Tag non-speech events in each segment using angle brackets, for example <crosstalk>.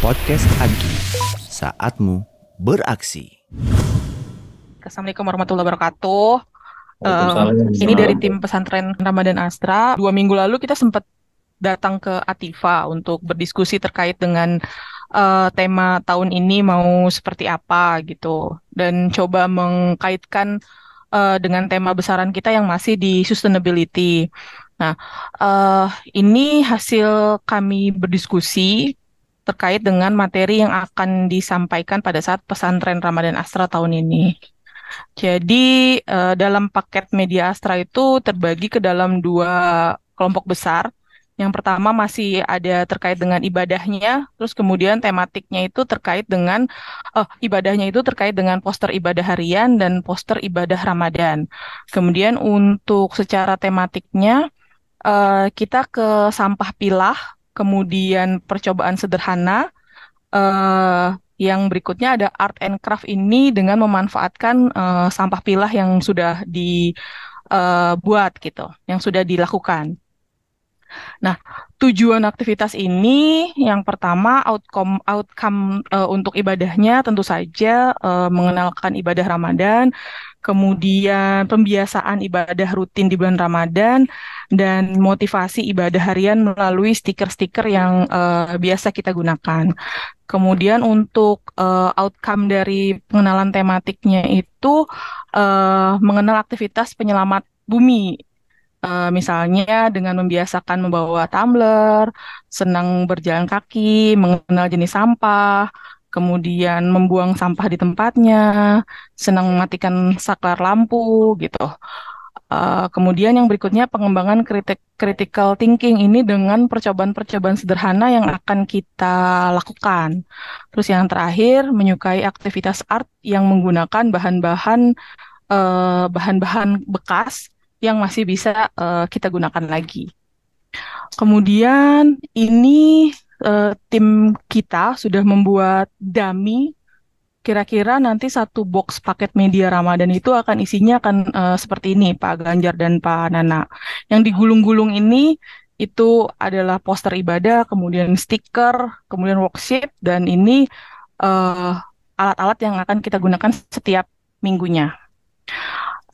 Podcast Agi, saatmu beraksi. Assalamualaikum warahmatullahi wabarakatuh. Uh, ini dari tim pesantren Ramadan Astra. Dua minggu lalu kita sempat datang ke Atifa untuk berdiskusi terkait dengan uh, tema tahun ini mau seperti apa gitu, dan coba mengkaitkan uh, dengan tema besaran kita yang masih di sustainability. Nah, uh, ini hasil kami berdiskusi terkait dengan materi yang akan disampaikan pada saat pesantren Ramadan Astra tahun ini. Jadi uh, dalam paket media Astra itu terbagi ke dalam dua kelompok besar. Yang pertama masih ada terkait dengan ibadahnya, terus kemudian tematiknya itu terkait dengan uh, ibadahnya itu terkait dengan poster ibadah harian dan poster ibadah Ramadan. Kemudian untuk secara tematiknya uh, kita ke sampah pilah kemudian percobaan sederhana. Uh, yang berikutnya ada art and craft ini dengan memanfaatkan uh, sampah pilah yang sudah dibuat gitu, yang sudah dilakukan. Nah, tujuan aktivitas ini yang pertama outcome outcome uh, untuk ibadahnya tentu saja uh, mengenalkan ibadah Ramadan, kemudian pembiasaan ibadah rutin di bulan Ramadan dan motivasi ibadah harian melalui stiker-stiker yang uh, biasa kita gunakan. Kemudian untuk uh, outcome dari pengenalan tematiknya itu uh, mengenal aktivitas penyelamat bumi. Uh, misalnya dengan membiasakan membawa tumbler, senang berjalan kaki, mengenal jenis sampah, kemudian membuang sampah di tempatnya, senang mematikan saklar lampu gitu. Uh, kemudian yang berikutnya pengembangan kritik, critical thinking ini dengan percobaan-percobaan sederhana yang akan kita lakukan. Terus yang terakhir menyukai aktivitas art yang menggunakan bahan-bahan uh, bahan-bahan bekas yang masih bisa uh, kita gunakan lagi. Kemudian ini uh, tim kita sudah membuat dummy Kira-kira nanti satu box paket media Ramadan itu akan isinya akan uh, seperti ini, Pak Ganjar dan Pak Nana. Yang digulung-gulung ini itu adalah poster ibadah, kemudian stiker, kemudian worksheet, dan ini alat eh, alat-alat yang akan kita gunakan setiap minggunya.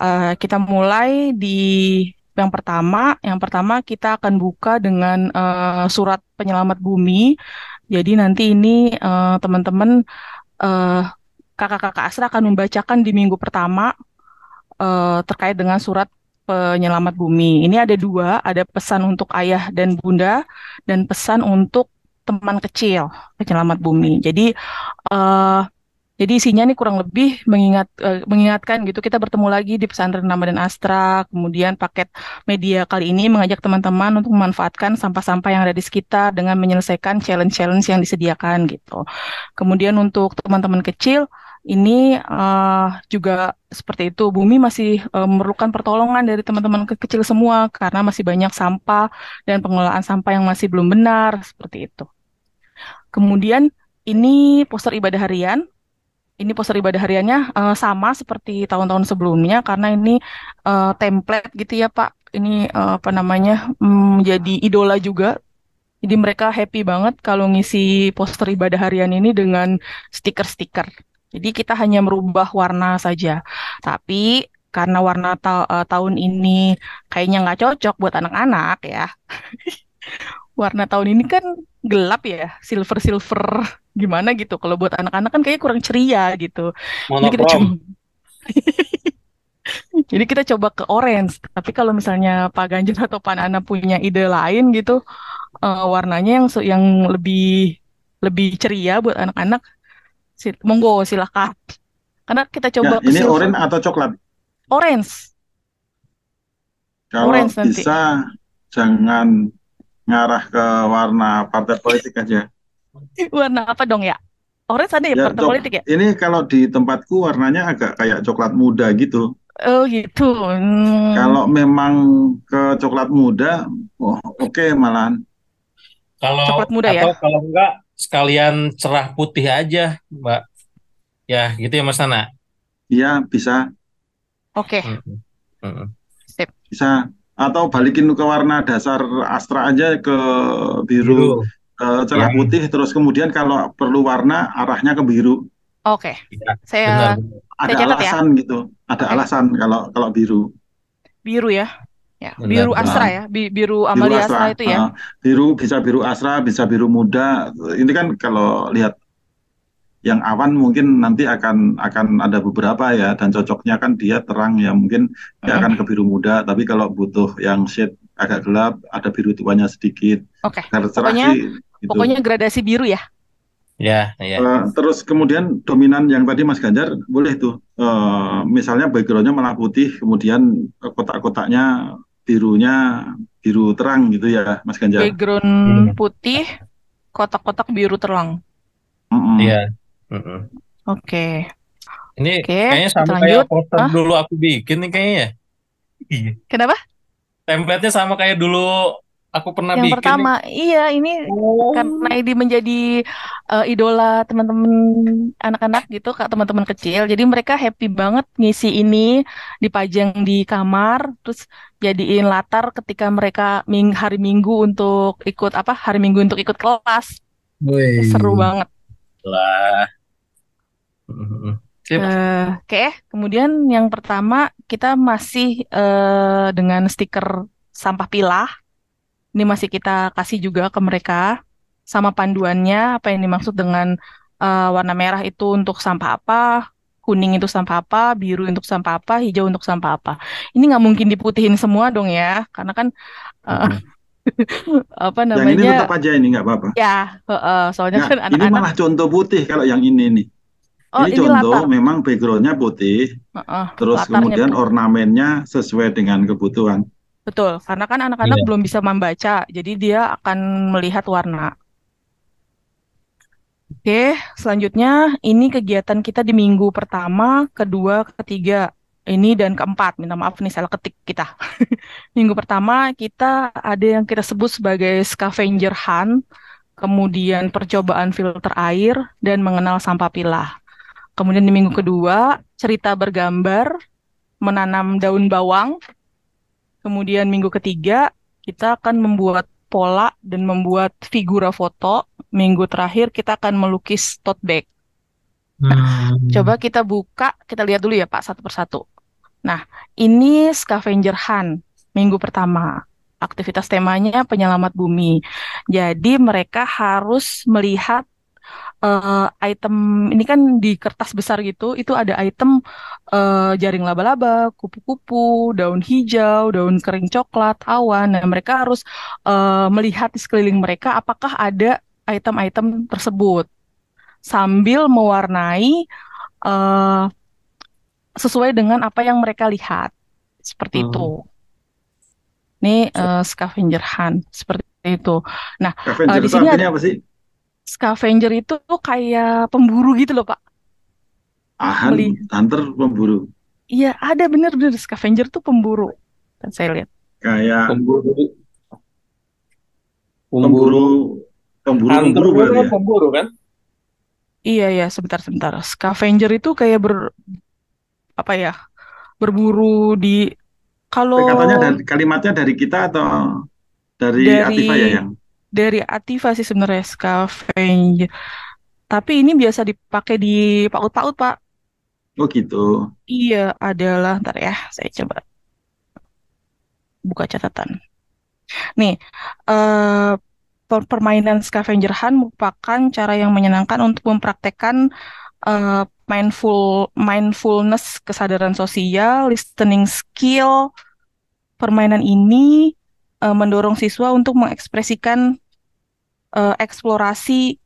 Uh, kita mulai di yang pertama, yang pertama kita akan buka dengan uh, surat penyelamat bumi. Jadi nanti ini teman-teman uh, kakak-kakak Asra akan membacakan di minggu pertama uh, terkait dengan surat penyelamat bumi. Ini ada dua, ada pesan untuk ayah dan bunda dan pesan untuk teman kecil penyelamat bumi. Jadi uh, jadi isinya nih kurang lebih mengingat uh, mengingatkan gitu kita bertemu lagi di pesantren Ramadan Astra, kemudian paket media kali ini mengajak teman-teman untuk memanfaatkan sampah-sampah yang ada di sekitar dengan menyelesaikan challenge-challenge yang disediakan gitu. Kemudian untuk teman-teman kecil ini uh, juga seperti itu. Bumi masih uh, memerlukan pertolongan dari teman-teman kecil semua karena masih banyak sampah dan pengelolaan sampah yang masih belum benar seperti itu. Kemudian ini poster ibadah harian. Ini poster ibadah hariannya uh, sama seperti tahun-tahun sebelumnya karena ini uh, template gitu ya Pak. Ini uh, apa namanya menjadi mm, idola juga jadi mereka happy banget kalau ngisi poster ibadah harian ini dengan stiker-stiker jadi kita hanya merubah warna saja. Tapi karena warna ta uh, tahun ini kayaknya nggak cocok buat anak-anak ya. <laughs> warna tahun ini kan gelap ya, silver silver gimana gitu. Kalau buat anak-anak kan kayaknya kurang ceria gitu. Jadi kita coba <laughs> Jadi kita coba ke orange. Tapi kalau misalnya Pak Ganjar atau Pak Nana punya ide lain gitu, uh, warnanya yang yang lebih lebih ceria buat anak-anak, monggo silakan. Karena kita coba ya, ini orange atau coklat? Orange. Kalau orange bisa nanti. jangan ngarah ke warna partai politik aja. <laughs> warna apa dong ya? Orange ada ya, ya partai politik ya? Ini kalau di tempatku warnanya agak kayak coklat muda gitu. Oh gitu. Hmm. Kalau memang ke coklat muda, oh, oke okay, malahan. Kalau coklat muda ya? atau ya? kalau enggak sekalian cerah putih aja, Mbak. Ya, gitu ya Mas Nana. Iya, bisa. Oke. Okay. Mm Sip. Bisa. Atau balikin ke warna dasar Astra aja ke biru, biru. Uh, cerah ya. putih terus kemudian kalau perlu warna arahnya ke biru. Oke. Okay. Ya, saya benar. ada saya ya. alasan ya. gitu. Ada okay. alasan kalau kalau biru. Biru ya. Ya, biru Asra ya, biru Amalia biru Asra. Asra itu ya. Uh, biru bisa biru Asra, bisa biru muda. Ini kan kalau lihat yang awan mungkin nanti akan akan ada beberapa ya dan cocoknya kan dia terang ya mungkin dia akan ke biru muda tapi kalau butuh yang shade agak gelap ada biru tuanya sedikit. Oke. Okay. Pokoknya sih, gitu. pokoknya gradasi biru ya. Ya, ya. Uh, terus kemudian dominan yang tadi Mas Ganjar boleh tuh uh, misalnya backgroundnya malah putih kemudian kotak-kotaknya birunya biru terang gitu ya Mas Ganjar. Background hmm. putih, kotak-kotak biru terang. Iya. Mm -mm. Yeah. Oke. Okay. Ini okay, kayaknya sama kayak poster Hah? dulu aku bikin nih kayaknya. Iya. Kenapa? Template-nya sama kayak dulu aku pernah yang bikin. Yang pertama, nih. iya ini oh. karena ini menjadi uh, idola teman-teman anak-anak gitu, kak teman-teman kecil. Jadi mereka happy banget ngisi ini dipajang di kamar, terus jadiin latar ketika mereka ming hari Minggu untuk ikut apa? Hari Minggu untuk ikut kelas. Wih. Seru banget. Lah. Uh, Oke, okay. kemudian yang pertama kita masih uh, dengan stiker sampah pilah. Ini masih kita kasih juga ke mereka sama panduannya apa yang dimaksud dengan uh, warna merah itu untuk sampah apa, kuning itu sampah apa, biru untuk sampah apa, hijau untuk sampah apa. Ini nggak mungkin diputihin semua dong ya, karena kan uh, <laughs> apa namanya? Yang ini tetap aja ini nggak apa-apa. Ya, uh, soalnya nah, kan anak-anak. Ini malah contoh putih kalau yang ini nih. Oh, ini, ini contoh latar. memang backgroundnya putih, uh, uh, terus kemudian putih. ornamennya sesuai dengan kebutuhan. Betul, karena kan anak-anak yeah. belum bisa membaca, jadi dia akan melihat warna. Oke, selanjutnya ini kegiatan kita di minggu pertama, kedua, ketiga, ini dan keempat. Minta maaf nih salah ketik kita. <laughs> minggu pertama kita ada yang kita sebut sebagai scavenger hunt, kemudian percobaan filter air dan mengenal sampah pilah. Kemudian di minggu kedua, cerita bergambar, menanam daun bawang. Kemudian minggu ketiga, kita akan membuat pola dan membuat figura foto. Minggu terakhir, kita akan melukis tote bag. Nah, hmm. coba kita buka, kita lihat dulu ya Pak, satu persatu. Nah, ini scavenger hunt, minggu pertama. Aktivitas temanya penyelamat bumi. Jadi mereka harus melihat uh, item ini kan di kertas besar gitu, itu ada item uh, jaring laba-laba, kupu-kupu, daun hijau, daun kering coklat, awan. Nah, mereka harus uh, melihat di sekeliling mereka apakah ada item-item tersebut sambil mewarnai uh, sesuai dengan apa yang mereka lihat. Seperti hmm. itu. Ini uh, scavenger hunt seperti itu. Nah, uh, di sini ada apa sih? Scavenger itu tuh kayak pemburu gitu loh, Pak. Ahan, Meli. hunter pemburu. Iya, ada bener-bener scavenger tuh pemburu. Dan saya lihat. Kayak pemburu. Pemburu. Pemburu, pemburu, pemburu, kan, pemburu kan? Iya, iya, sebentar-sebentar. Scavenger itu kayak ber apa ya? Berburu di kalau katanya dari kalimatnya dari kita atau dari, dari Ativa ya yang dari Ativa sih sebenarnya scavenger. Tapi ini biasa dipakai di paut-paut, Pak. Oh gitu. Iya, adalah ntar ya, saya coba buka catatan. Nih, uh, permainan scavenger hunt merupakan cara yang menyenangkan untuk mempraktekkan uh, mindful mindfulness, kesadaran sosial, listening skill. Permainan ini uh, mendorong siswa untuk mengekspresikan uh, eksplorasi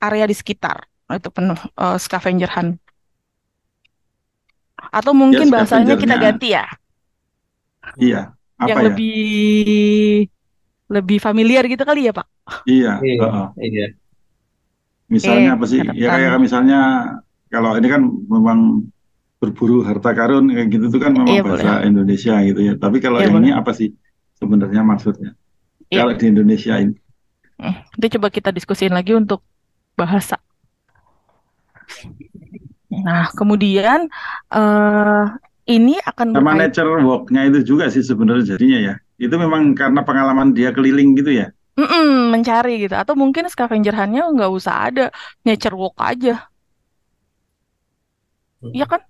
area di sekitar itu penuh uh, scavenger hunt atau mungkin ya, bahasanya kita ganti ya iya apa yang ya? lebih lebih familiar gitu kali ya pak iya iya, uh, iya. misalnya eh, apa sih ya kayak misalnya kalau ini kan memang berburu harta karun kayak gitu tuh kan memang iya, bahasa boleh. Indonesia gitu ya tapi kalau iya, yang boleh. ini apa sih sebenarnya maksudnya iya. kalau di Indonesia ini Nanti coba kita diskusin lagi untuk bahasa. Nah, kemudian uh, ini akan sama nature walk-nya itu juga sih sebenarnya jadinya ya. Itu memang karena pengalaman dia keliling gitu ya. Mm-mm, mencari gitu. Atau mungkin scavenger hunt-nya nggak usah ada, nature walk aja. Iya kan?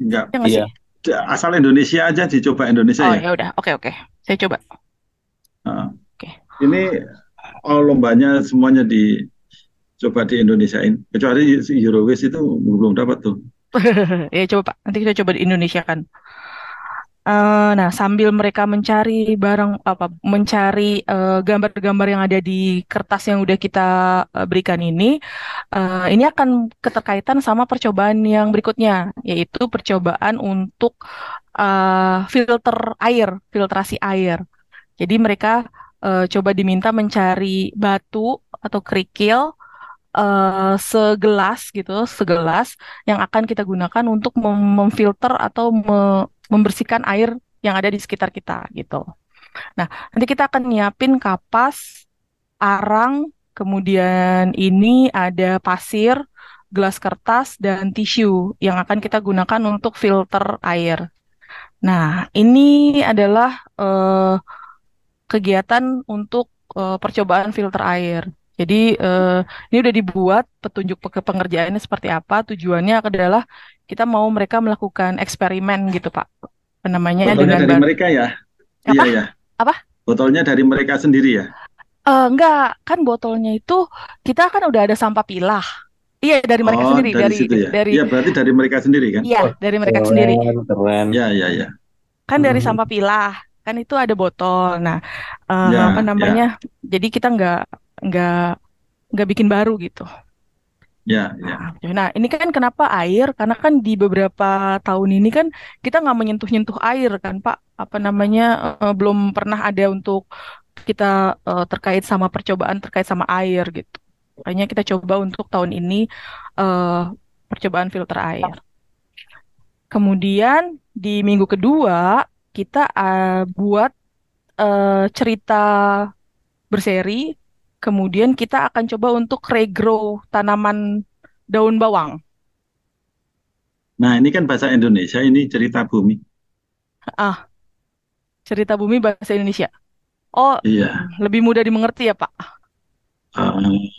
Enggak. Ya Iya. sih? Asal Indonesia aja dicoba Indonesia Oh ya. ya udah, oke oke. Saya coba. Heeh. Oke. Ini oh, lombanya semuanya dicoba di Indonesiain. Kecuali Eurowish itu belum dapat tuh. <laughs> Ya coba Pak, nanti kita coba di Indonesia kan. Eh, nah, sambil mereka mencari barang apa, mencari eh, gambar-gambar yang ada di kertas yang udah kita eh, berikan ini, eh, ini akan keterkaitan sama percobaan yang berikutnya, yaitu percobaan untuk eh, filter air, filtrasi air. Jadi mereka eh, coba diminta mencari batu atau kerikil eh, segelas gitu, segelas yang akan kita gunakan untuk mem- memfilter atau me- membersihkan air yang ada di sekitar kita gitu. Nah, nanti kita akan nyiapin kapas, arang, kemudian ini ada pasir, gelas kertas, dan tisu yang akan kita gunakan untuk filter air. Nah, ini adalah eh, kegiatan untuk eh, percobaan filter air. Jadi eh, ini udah dibuat petunjuk pe- pengerjaannya seperti apa. Tujuannya adalah kita mau mereka melakukan eksperimen gitu, Pak. Apa namanya Botolnya dengan dari mereka ya? Apa? Iya ya. Apa? Botolnya dari mereka sendiri ya? Eh, enggak, kan botolnya itu kita kan udah ada sampah pilah. Iya, dari mereka Oh, sendiri, dari dari situ ya? dari Iya, berarti dari mereka sendiri kan? iya, dari mereka sendiri. Keren, keren. Ya, ya, ya. Kan dari Hmm. sampah pilah, kan itu ada botol. Nah, eh, Ya, apa ya. namanya? Jadi kita nggak nggak nggak bikin baru gitu. Ya, ya. Nah, nah, ini kan kenapa air? Karena kan di beberapa tahun ini kan kita nggak menyentuh-nyentuh air kan, Pak. Apa namanya? eh, belum pernah ada untuk kita eh, terkait sama percobaan terkait sama air gitu. Makanya kita coba untuk tahun ini eh, percobaan filter air. Kemudian di minggu kedua kita eh, buat eh, cerita berseri. Kemudian kita akan coba untuk regrow tanaman daun bawang. Nah, ini kan bahasa Indonesia, ini cerita bumi. Ah, cerita bumi bahasa Indonesia. Oh, Iya. lebih mudah dimengerti ya, Pak? Eh,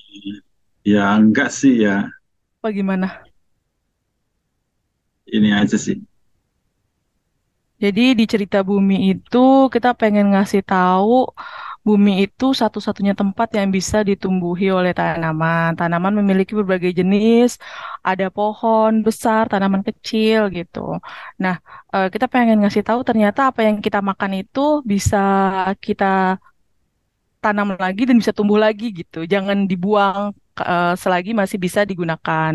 ya, enggak sih ya. Apa gimana? Ini aja sih. Jadi di cerita bumi itu kita pengen ngasih tahu bumi itu satu-satunya tempat yang bisa ditumbuhi oleh tanaman. Tanaman memiliki berbagai jenis, ada pohon besar, tanaman kecil gitu. Nah, eh, kita pengen ngasih tahu ternyata apa yang kita makan itu bisa kita tanam lagi dan bisa tumbuh lagi gitu. Jangan dibuang eh, selagi masih bisa digunakan.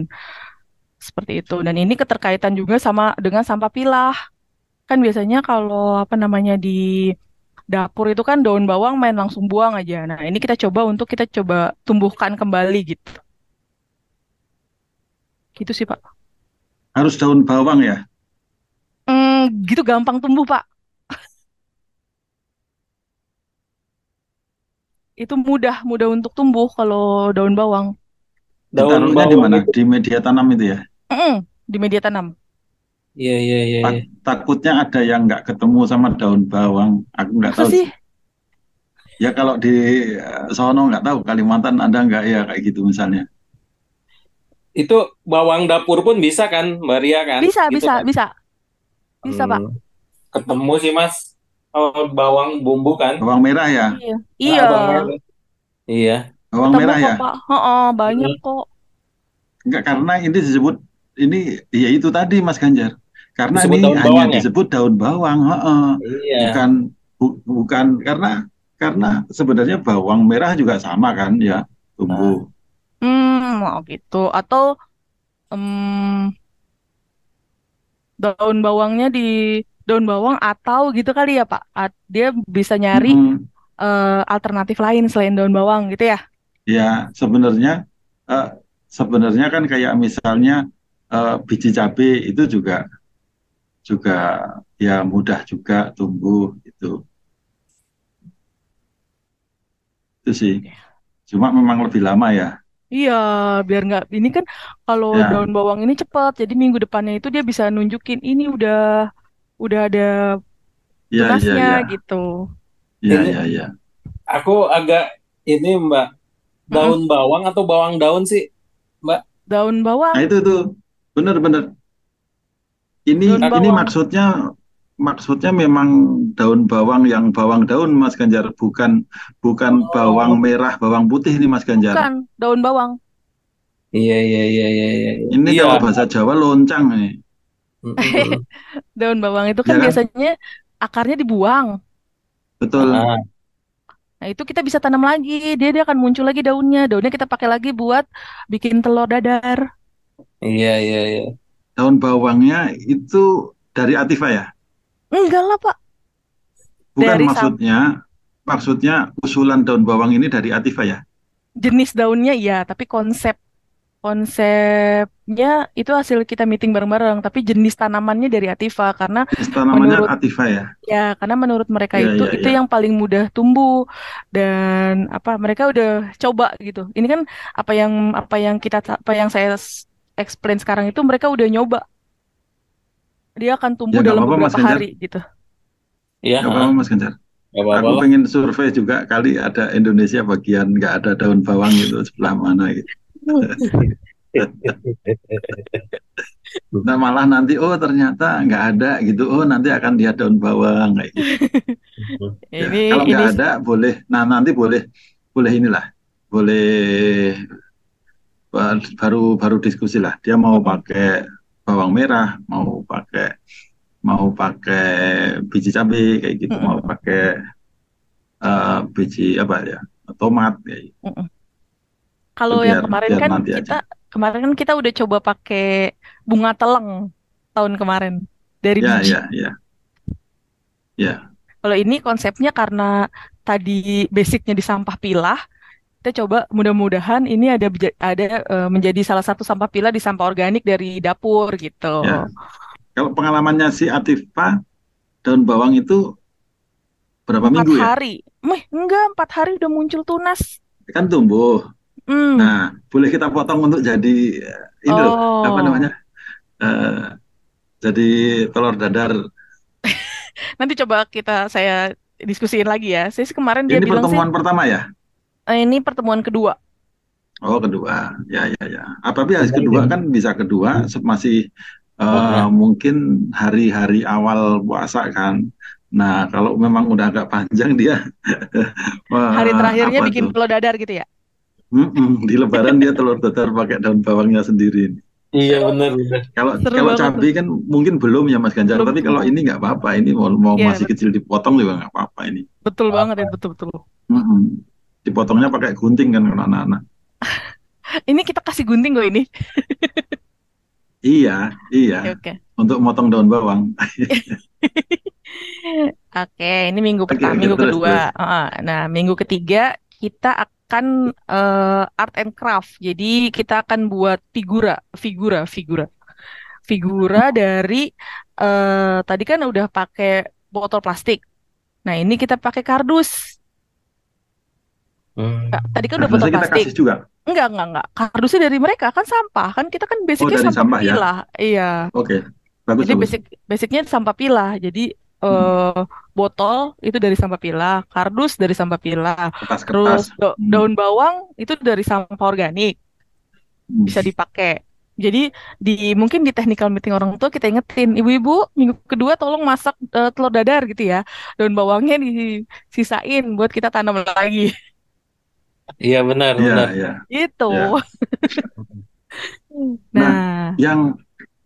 Seperti itu. Dan ini keterkaitan juga sama dengan sampah pilah. Kan biasanya kalau apa namanya di dapur itu kan daun bawang main langsung buang aja. Nah, ini kita coba untuk kita coba tumbuhkan kembali gitu. Gitu sih, Pak. Harus daun bawang ya? Hmm, gitu gampang tumbuh, Pak. Itu mudah, mudah untuk tumbuh kalau daun bawang. Daun Ditaruhnya di bawang mana? Di media tanam itu ya? Mm-mm, di media tanam. Iya, iya, iya. Iya. takutnya ada yang nggak ketemu sama daun bawang. Aku nggak tahu sih? Ya kalau di eh, sono nggak tahu Kalimantan ada nggak ya kayak gitu misalnya. Itu bawang dapur pun bisa kan, Mbak Ria kan? Bisa, Gitu bisa, kan? bisa. Bisa, Pak. Hmm. Ketemu sih, Mas. Oh, bawang bumbu kan? Bawang merah ya? Iya. Ah, Iya. bawang merah. Iya. Bawang Ketemu merah kok, ya? Pak. Heeh, banyak kok. Enggak karena ini disebut ini ya itu tadi Mas Ganjar. Karena Disebut ini daun hanya bawang ya? disebut daun bawang, heeh. Iya. Bukan bu- bukan karena karena sebenarnya bawang merah juga sama kan ya tumbuh. Hmm, oh gitu. Atau em, daun bawangnya di daun bawang atau gitu kali ya, Pak. Dia bisa nyari Mm-mm. eh, alternatif lain selain daun bawang gitu ya. Ya sebenarnya eh, sebenarnya kan kayak misalnya eh, biji cabai itu juga juga ya mudah juga tumbuh itu. Itu sih. Cuma memang lebih lama ya. Iya, biar nggak ini kan kalau Ya. daun bawang ini cepat, jadi minggu depannya itu dia bisa nunjukin ini udah udah ada Ya, ya, tunasnya ya. gitu. Ya, Ini- ya, ya. Aku agak ini Mbak, daun bawang atau bawang daun sih, Mbak? Daun bawang. Nah itu tuh, bener-bener. Ini daun ini maksudnya maksudnya memang daun bawang yang bawang daun Mas Ganjar, bukan bukan oh. bawang merah, bawang putih ini Mas Ganjar. Bukan, daun bawang. Iya iya iya iya. iya. Ini iya. kalau bahasa Jawa loncang nih. <laughs> daun bawang itu kan, ya kan biasanya akarnya dibuang. Betul. Nah, nah, itu kita bisa tanam lagi. Dia dia akan muncul lagi daunnya. Daunnya kita pakai lagi buat bikin telur dadar. Iya iya iya. Daun bawangnya itu dari Atifa ya? Enggak lah, Pak. Bukan dari maksudnya, maksudnya usulan daun bawang ini dari Atifa ya? Jenis daunnya iya, tapi konsep konsepnya itu hasil kita meeting bareng-bareng, tapi jenis tanamannya dari Atifa karena jenis tanamannya menurut, Atifa ya. Ya, karena menurut mereka ya, itu ya, itu ya. yang paling mudah tumbuh dan apa mereka udah coba gitu. Ini kan apa yang apa yang kita apa yang saya explain sekarang itu mereka udah nyoba dia akan tumbuh ya, dalam apa, beberapa hari gitu. Iya. Gak apa-apa Mas Ganjar. Aku pengen survei juga kali ada Indonesia bagian nggak ada daun bawang itu sebelah mana gitu. <laughs> nah malah nanti oh ternyata nggak ada gitu oh nanti akan dia daun bawang kayak gitu. <laughs> ya, ini, kalau nggak ada boleh nah nanti boleh boleh inilah boleh baru baru diskusi lah dia mau pakai bawang merah, mau pakai mau pakai biji cabai kayak gitu, mm -mm. mau pakai uh, biji apa ya, tomat kayak gitu. Mm. Kalau yang kemarin kan kita aja. kemarin kan kita udah coba pakai bunga teleng tahun kemarin dari ya, biji. Ya, ya. Ya. Kalau ini konsepnya karena tadi basicnya di sampah pilah, kita coba mudah-mudahan ini ada ada uh, menjadi salah satu sampah pilah di sampah organik dari dapur gitu. Ya. Kalau pengalamannya si Atifa daun bawang itu berapa empat minggu ya? hari. Meh, enggak, empat hari udah muncul tunas. Kan tumbuh. Mm. Nah, boleh kita potong untuk jadi ini oh. loh, apa namanya? Uh, jadi telur dadar. <laughs> Nanti coba kita saya diskusiin lagi ya. Saya kemarin dia ini bilang pertemuan sih, pertama ya? Eh, ini pertemuan kedua. Oh kedua, ya ya ya. Hari kedua kan bisa kedua, masih uh, mungkin hari-hari awal puasa kan. Nah kalau memang udah agak panjang dia. <laughs> hari terakhirnya bikin telur dadar gitu ya? Mm -mm, di Lebaran dia telur dadar pakai daun bawangnya sendiri. Iya benar benar. Kalau kalau cabai kan mungkin belum ya Mas Ganjar, belum, tapi kalau ini nggak apa-apa, ini mau, mau ya, masih betul. kecil dipotong juga nggak apa-apa ini. Betul banget ya betul betul. Mm -mm dipotongnya pakai gunting kan kalau anak-anak. <laughs> ini kita kasih gunting kok ini. <laughs> iya, iya. Okay, okay. Untuk motong daun bawang. <laughs> Oke, ini minggu pertama, okay, minggu terus, kedua. Terus. Nah, minggu ketiga kita akan uh, art and craft. Jadi kita akan buat figura, figura, figura, figura dari uh, tadi kan udah pakai botol plastik. Nah, ini kita pakai kardus. Hmm. tadi kan udah botol plastik. Juga. Enggak, enggak, enggak. Kardusnya dari mereka kan sampah. Kan kita kan basicnya oh, sampah, sampah ya? pilah. Ya? Iya. Oke. Okay. Bagus. Jadi basic basicnya sampah pilah. Jadi hmm. uh, botol itu dari sampah pilah, kardus dari sampah pilah. Kertas, Terus da hmm. daun bawang itu dari sampah organik. Hmm. Bisa dipakai. Jadi di mungkin di technical meeting orang tua kita ingetin, ibu-ibu minggu kedua tolong masak uh, telur dadar gitu ya. Daun bawangnya disisain buat kita tanam lagi. <laughs> Iya benar ya, benar. Ya. Itu. Ya. <laughs> nah, nah, yang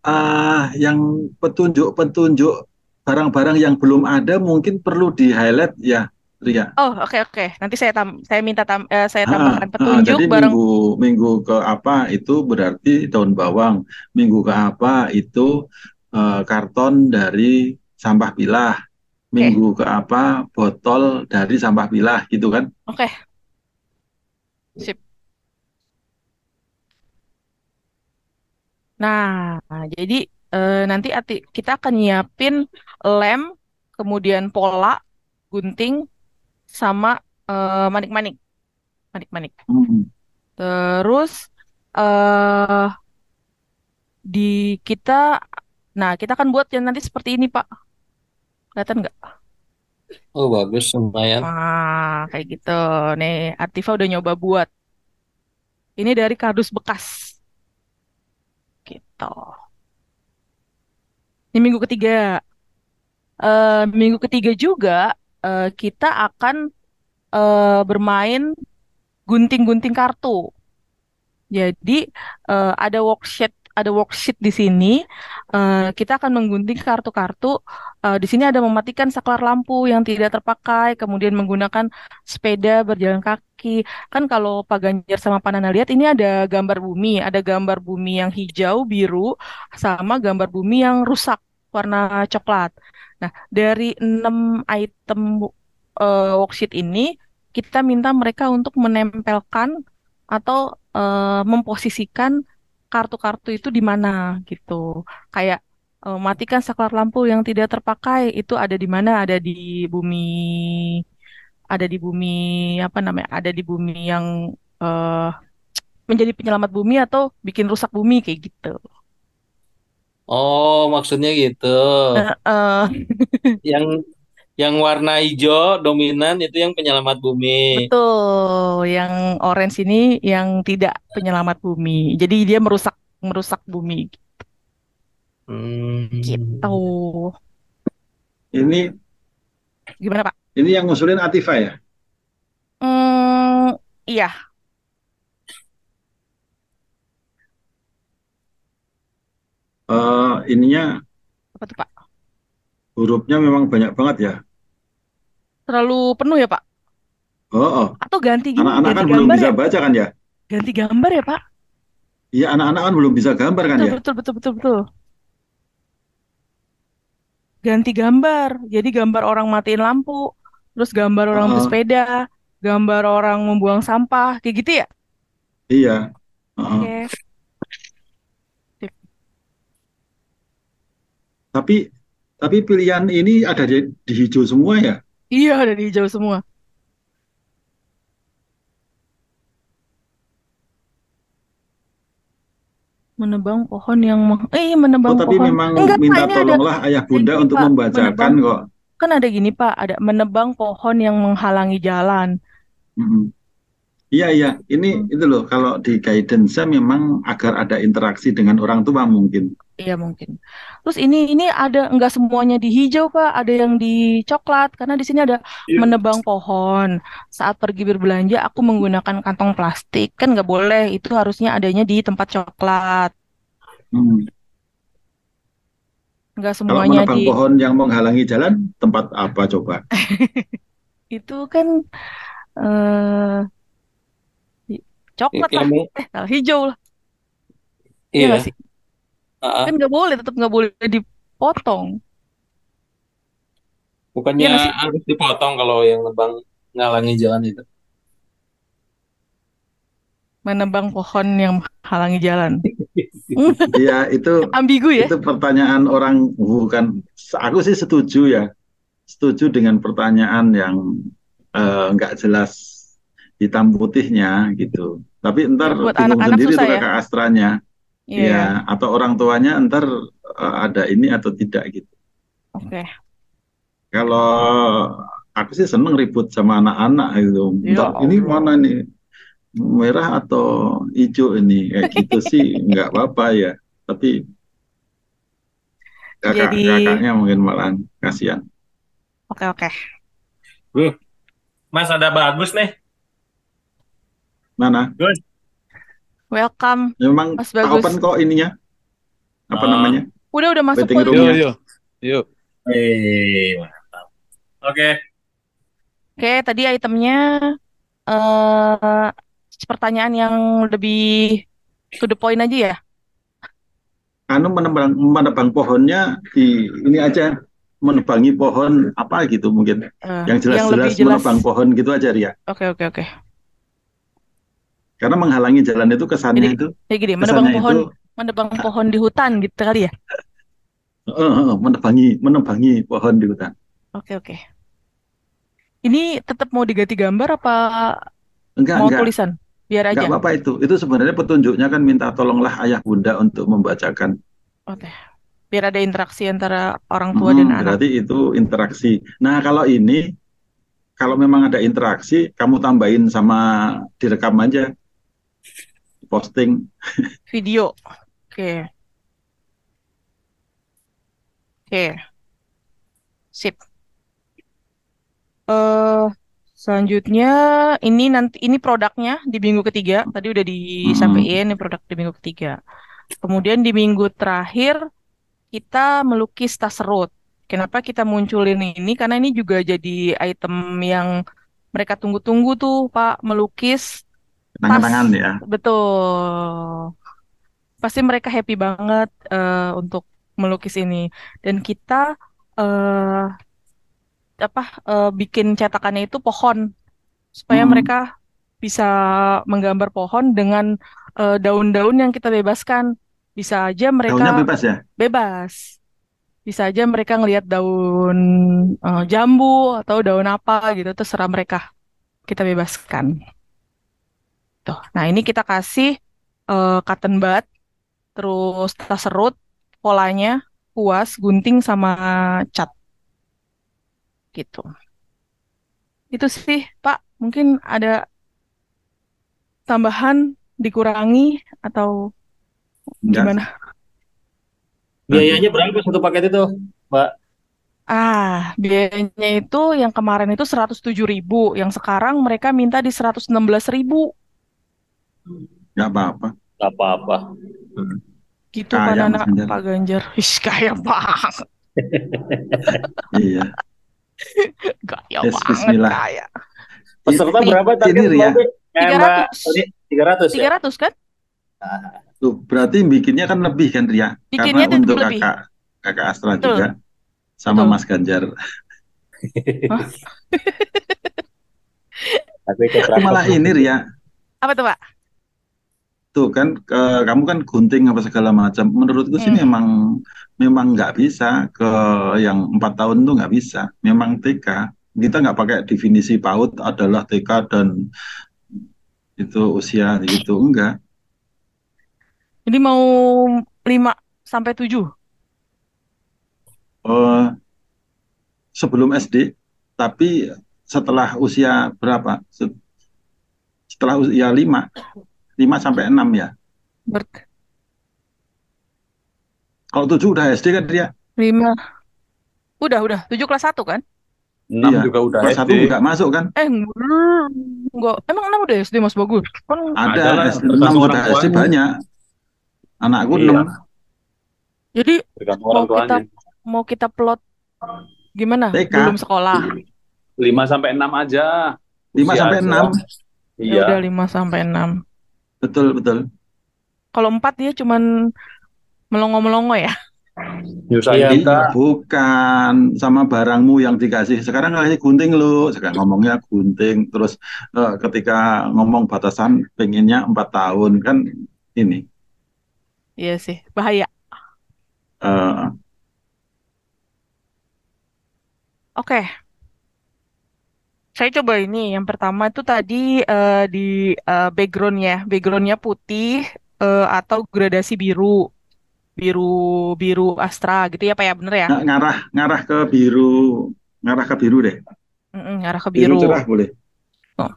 uh, yang petunjuk-petunjuk barang-barang yang belum ada mungkin perlu di highlight ya, Ria. Oh oke okay, oke. Okay. Nanti saya tam saya minta tam uh, saya tambahkan ah, petunjuk jadi barang. Minggu minggu ke apa itu berarti daun bawang. Minggu ke apa itu uh, karton dari sampah pilah. Minggu okay. ke apa botol dari sampah pilah gitu kan? Oke. Okay. Sip. Nah, jadi eh, nanti ati, kita akan nyiapin lem, kemudian pola, gunting, sama eh, manik-manik, manik-manik. Hmm. Terus eh di kita, nah kita akan buat yang nanti seperti ini, Pak. Kelihatan nggak? Oh bagus lumayan. Wah, kayak gitu. Nih, Artiva udah nyoba buat. Ini dari kardus bekas. Gitu. Ini minggu ketiga. Uh, minggu ketiga juga uh, kita akan uh, bermain gunting-gunting kartu. Jadi uh, ada worksheet ada worksheet di sini. Uh, kita akan menggunting kartu-kartu. Uh, di sini ada mematikan saklar lampu yang tidak terpakai, kemudian menggunakan sepeda berjalan kaki. Kan kalau Pak Ganjar sama Pak Nana lihat ini ada gambar bumi, ada gambar bumi yang hijau, biru, sama gambar bumi yang rusak warna coklat. Nah, dari enam item uh, worksheet ini kita minta mereka untuk menempelkan atau uh, memposisikan kartu-kartu itu di mana gitu. Kayak uh, matikan saklar lampu yang tidak terpakai itu ada di mana? Ada di bumi ada di bumi apa namanya? Ada di bumi yang uh, menjadi penyelamat bumi atau bikin rusak bumi kayak gitu. Oh, maksudnya gitu. Uh, uh. yang yang warna hijau dominan itu yang penyelamat bumi. Betul, yang orange ini yang tidak penyelamat bumi. Jadi dia merusak merusak bumi. Hmm. Gitu. Ini gimana Pak? Ini yang ngusulin Atifa ya? Hmm, iya. Uh, ininya apa tuh Pak? Hurufnya memang banyak banget ya terlalu penuh ya Pak? Oh, oh. Atau ganti gini, anak-anak kan belum bisa ya? baca kan ya? Ganti gambar ya Pak? Iya anak-anak kan belum bisa gambar kan betul, ya? Betul betul betul betul. Ganti gambar, jadi gambar orang matiin lampu, terus gambar orang uh -uh. bersepeda, gambar orang membuang sampah, kayak gitu ya? Iya. Uh -uh. Oke. Okay. Tapi tapi pilihan ini ada di, di hijau semua ya? Iya, ada di hijau semua. Menebang pohon yang eh menebang oh, tapi pohon. memang Enggak, minta Pak, tolonglah ada... ayah bunda untuk Pak, membacakan menebang, kok. Kan ada gini Pak, ada menebang pohon yang menghalangi jalan. Mm -hmm. Iya iya, ini hmm. itu loh kalau di guidance memang agar ada interaksi dengan orang tua mungkin. Iya mungkin. Terus ini ini ada nggak semuanya di hijau pak, ada yang di coklat karena di sini ada iya. menebang pohon. Saat pergi berbelanja aku menggunakan kantong plastik kan nggak boleh, itu harusnya adanya di tempat coklat. Hmm. Nggak semuanya Kalau menebang di. pohon yang menghalangi jalan tempat apa coba? <laughs> itu kan. Uh, coklat lah, eh hijau lah. Iya, iya sih? Uh-uh. Kan nggak boleh, tetap nggak boleh dipotong. Bukannya ya, harus dipotong kalau yang nebang ngalangi jalan itu? Menebang pohon yang halangi jalan. <laughs> Iya itu <laughs> ambigu ya. Itu pertanyaan orang bukan. Aku sih setuju ya, setuju dengan pertanyaan yang eh, nggak uh, jelas hitam putihnya gitu. Tapi ntar ya, bingung sendiri tuh ya? kakak astranya. Iya. Ya, atau orang tuanya ntar uh, ada ini atau tidak gitu. Oke. Okay. Kalau aku sih seneng ribut sama anak-anak gitu. Ya, ini mana nih? Merah atau hijau ini? Kayak gitu <laughs> sih nggak apa-apa ya. Tapi kakak, Jadi... kakaknya mungkin malah kasihan. Oke, oke. Mas ada bagus nih. Mana? Good. Welcome. Memang Mas Bagus. open kok ininya. Apa uh, namanya? Udah udah masuk kok. Yuk, yuk. Yuk. Hey, mantap. Oke. Okay. Oke, okay, tadi itemnya uh, pertanyaan yang lebih to the point aja ya. Anu menebang menebang pohonnya di ini aja menebangi pohon apa gitu mungkin. Uh, yang jelas-jelas jelas... menebang pohon gitu aja Ria. Oke okay, oke okay, oke. Okay. Karena menghalangi jalan itu kesannya Jadi, itu. Ya gini, menebang pohon, itu, menebang pohon di hutan gitu kali ya? Uh, uh, menebangi, menebangi pohon di hutan. Oke oke. Ini tetap mau diganti gambar apa enggak, mau enggak. tulisan? Biar aja. Enggak apa-apa itu. Itu sebenarnya petunjuknya kan minta tolonglah ayah bunda untuk membacakan. Oke. biar ada interaksi antara orang tua hmm, dan anak. Berarti itu interaksi. Nah, kalau ini kalau memang ada interaksi, kamu tambahin sama direkam aja. Posting. Video. Oke. Okay. Oke. Okay. Sip. Uh, selanjutnya ini nanti ini produknya di minggu ketiga. Tadi udah disampaikan hmm. ini produk di minggu ketiga. Kemudian di minggu terakhir kita melukis tas serut. Kenapa kita munculin ini? Karena ini juga jadi item yang mereka tunggu-tunggu tuh, Pak, melukis tangan-tangan ya. Betul. Pasti mereka happy banget uh, untuk melukis ini. Dan kita uh, apa uh, bikin cetakannya itu pohon supaya hmm. mereka bisa menggambar pohon dengan daun-daun uh, yang kita bebaskan. Bisa aja mereka Daunnya bebas ya? Bebas bisa aja mereka ngelihat daun uh, jambu atau daun apa gitu terserah mereka kita bebaskan tuh nah ini kita kasih uh, cotton bud terus tas serut polanya kuas gunting sama cat. Gitu. Itu sih Pak. Mungkin ada tambahan dikurangi atau gimana? Biayanya berapa satu paket itu, Mbak? Ah, biayanya itu yang kemarin itu 107 ribu, yang sekarang mereka minta di 116 ribu. Gak apa-apa. Gak apa-apa. Gitu kan anak Pak Ganjar. Ih, kaya banget. iya. <laughs> Gaya yes, banget bismillah. kaya. Peserta berapa tadi? Ini Ria. 300. 300 ya? 300 kan? Nah, Tuh, berarti bikinnya kan lebih kan Ria? Bikinnya Karena untuk lebih. kakak kakak Astra Betul. juga sama Betul. Mas Ganjar. Tapi malah ini Ria. Apa tuh Pak? Tuh kan ke, kamu kan gunting apa segala macam. Menurutku hmm. sih memang memang nggak bisa ke yang empat tahun tuh nggak bisa. Memang TK kita nggak pakai definisi PAUD adalah TK dan itu usia gitu enggak jadi mau 5 sampai 7? Uh, sebelum SD, tapi setelah usia berapa? Setelah usia 5. 5 sampai 6 ya. Ber Kalau 7 udah SD kan dia? 5. Udah, udah. 7 kelas 1 kan? 6 iya. juga udah kelas SD. 1 enggak masuk kan? Eh, enggak. Emang 6 udah SD Mas Bagus? Kan ada, ada 6 udah SD banyak. Anakku iya. 6. Jadi mau kita mau kita plot gimana? TK. Belum sekolah. 5 sampai 6 aja. 5 sampai 6. Ya iya. Ya udah 5 sampai 6. Betul, betul. Kalau 4 dia cuman melongo-melongo ya. Nyusahin iya, kita. Bukan sama barangmu yang dikasih. Sekarang kasih gunting lu. Sekarang ngomongnya gunting. Terus uh, ketika ngomong batasan pengennya empat tahun kan ini. Iya sih, bahaya. Uh, Oke. Saya coba ini. Yang pertama itu tadi uh, di uh, backgroundnya, backgroundnya putih uh, atau gradasi biru, biru biru Astra gitu ya Pak ya, bener ya? ngarah ngarah ke biru, ngarah ke biru deh. Mm-mm, ngarah ke biru. Biru cerah boleh. Oh.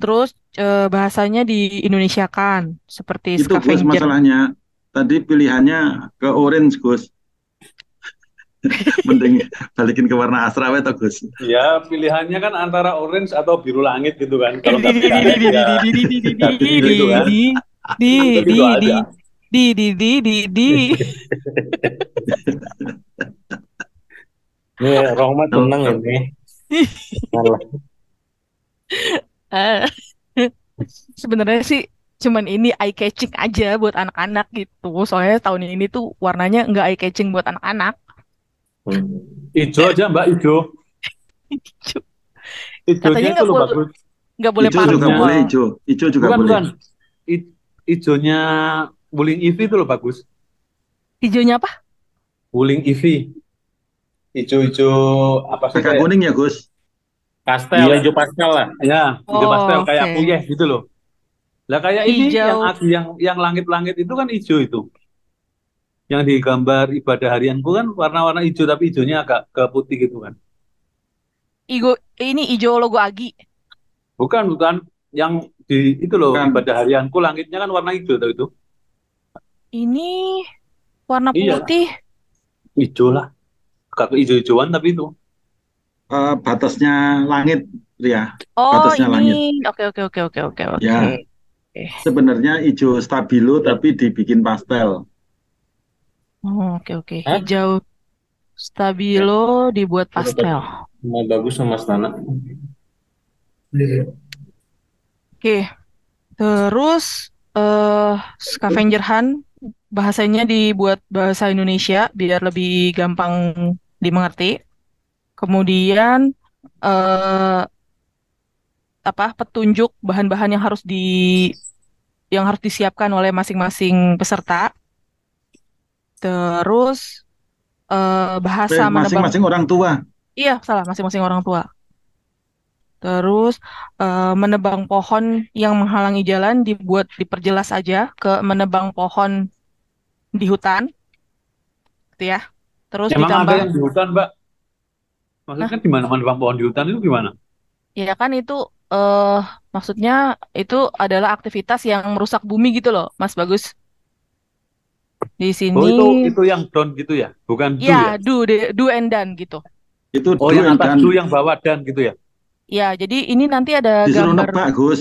Terus uh, bahasanya di Indonesia kan, seperti Itu Gus masalahnya tadi pilihannya ke orange Gus Mending balikin ke warna asrama itu, Gus. Ya, pilihannya kan antara orange atau biru langit gitu kan. Kalau di di di di Di di di di di di di di. di di di di di di di di di di di di Sebenarnya sih cuman ini eye catching aja buat anak-anak gitu. Soalnya tahun ini tuh warnanya enggak eye catching buat anak-anak. Hmm. Ijo aja Mbak Ijo. Ijo. Ijonya itu loh bagus. Nggak boleh ijo juga boleh ijo. Ijo juga bukan, boleh. Bukan. I, ijonya Wuling Ivy itu loh bagus. Ijonya apa? Wuling Ivy. Ijo-ijo apa sih? Agak kuning ya Gus. Pastel, iya. hijau pastel lah. Ya, hijau oh, pastel okay. kayak puyeh gitu loh. Lah kayak ini yang yang yang langit-langit itu kan hijau itu. Yang digambar ibadah harianku kan warna-warna hijau tapi hijaunya agak ke putih gitu kan. Igo ini hijau logo Agi. Bukan, bukan. Yang di itu loh Bukan. ibadah harianku langitnya kan warna hijau tau itu. Ini warna Iya. putih. Hijau lah. Agak ke hijau-hijauan tapi itu. Eh, batasnya langit, Ria. Oh, Batasnya ini. Oke, oke, oke, oke, oke, oke. Ya. Sebenarnya hijau stabilo tapi dibikin pastel. Oh, oke, oke. Hah? Hijau stabilo dibuat pastel. Sama bagus sama Stana. Oke. Terus eh scavenger hunt bahasanya dibuat bahasa Indonesia biar lebih gampang dimengerti. Kemudian eh apa petunjuk bahan-bahan yang harus di yang harus disiapkan oleh masing-masing peserta. Terus eh bahasa Eh, menebang Masing-masing orang tua. Iya, salah, masing-masing orang tua. Terus eh, menebang pohon yang menghalangi jalan dibuat diperjelas aja ke menebang pohon di hutan, gitu ya. Terus Emang ada ditambah, yang di hutan, Mbak? Maksudnya kan di mana menebang pohon di hutan itu gimana? ya kan itu eh maksudnya itu adalah aktivitas yang merusak bumi gitu loh, Mas Bagus. Di Oh, sini, itu itu yang down gitu ya? Bukan do ya ya? do de- do and done gitu. Itu Oh, do yang atas do yang bawah dan gitu ya? Ya, jadi ini nanti ada Disuruh gambar nebak, Gus.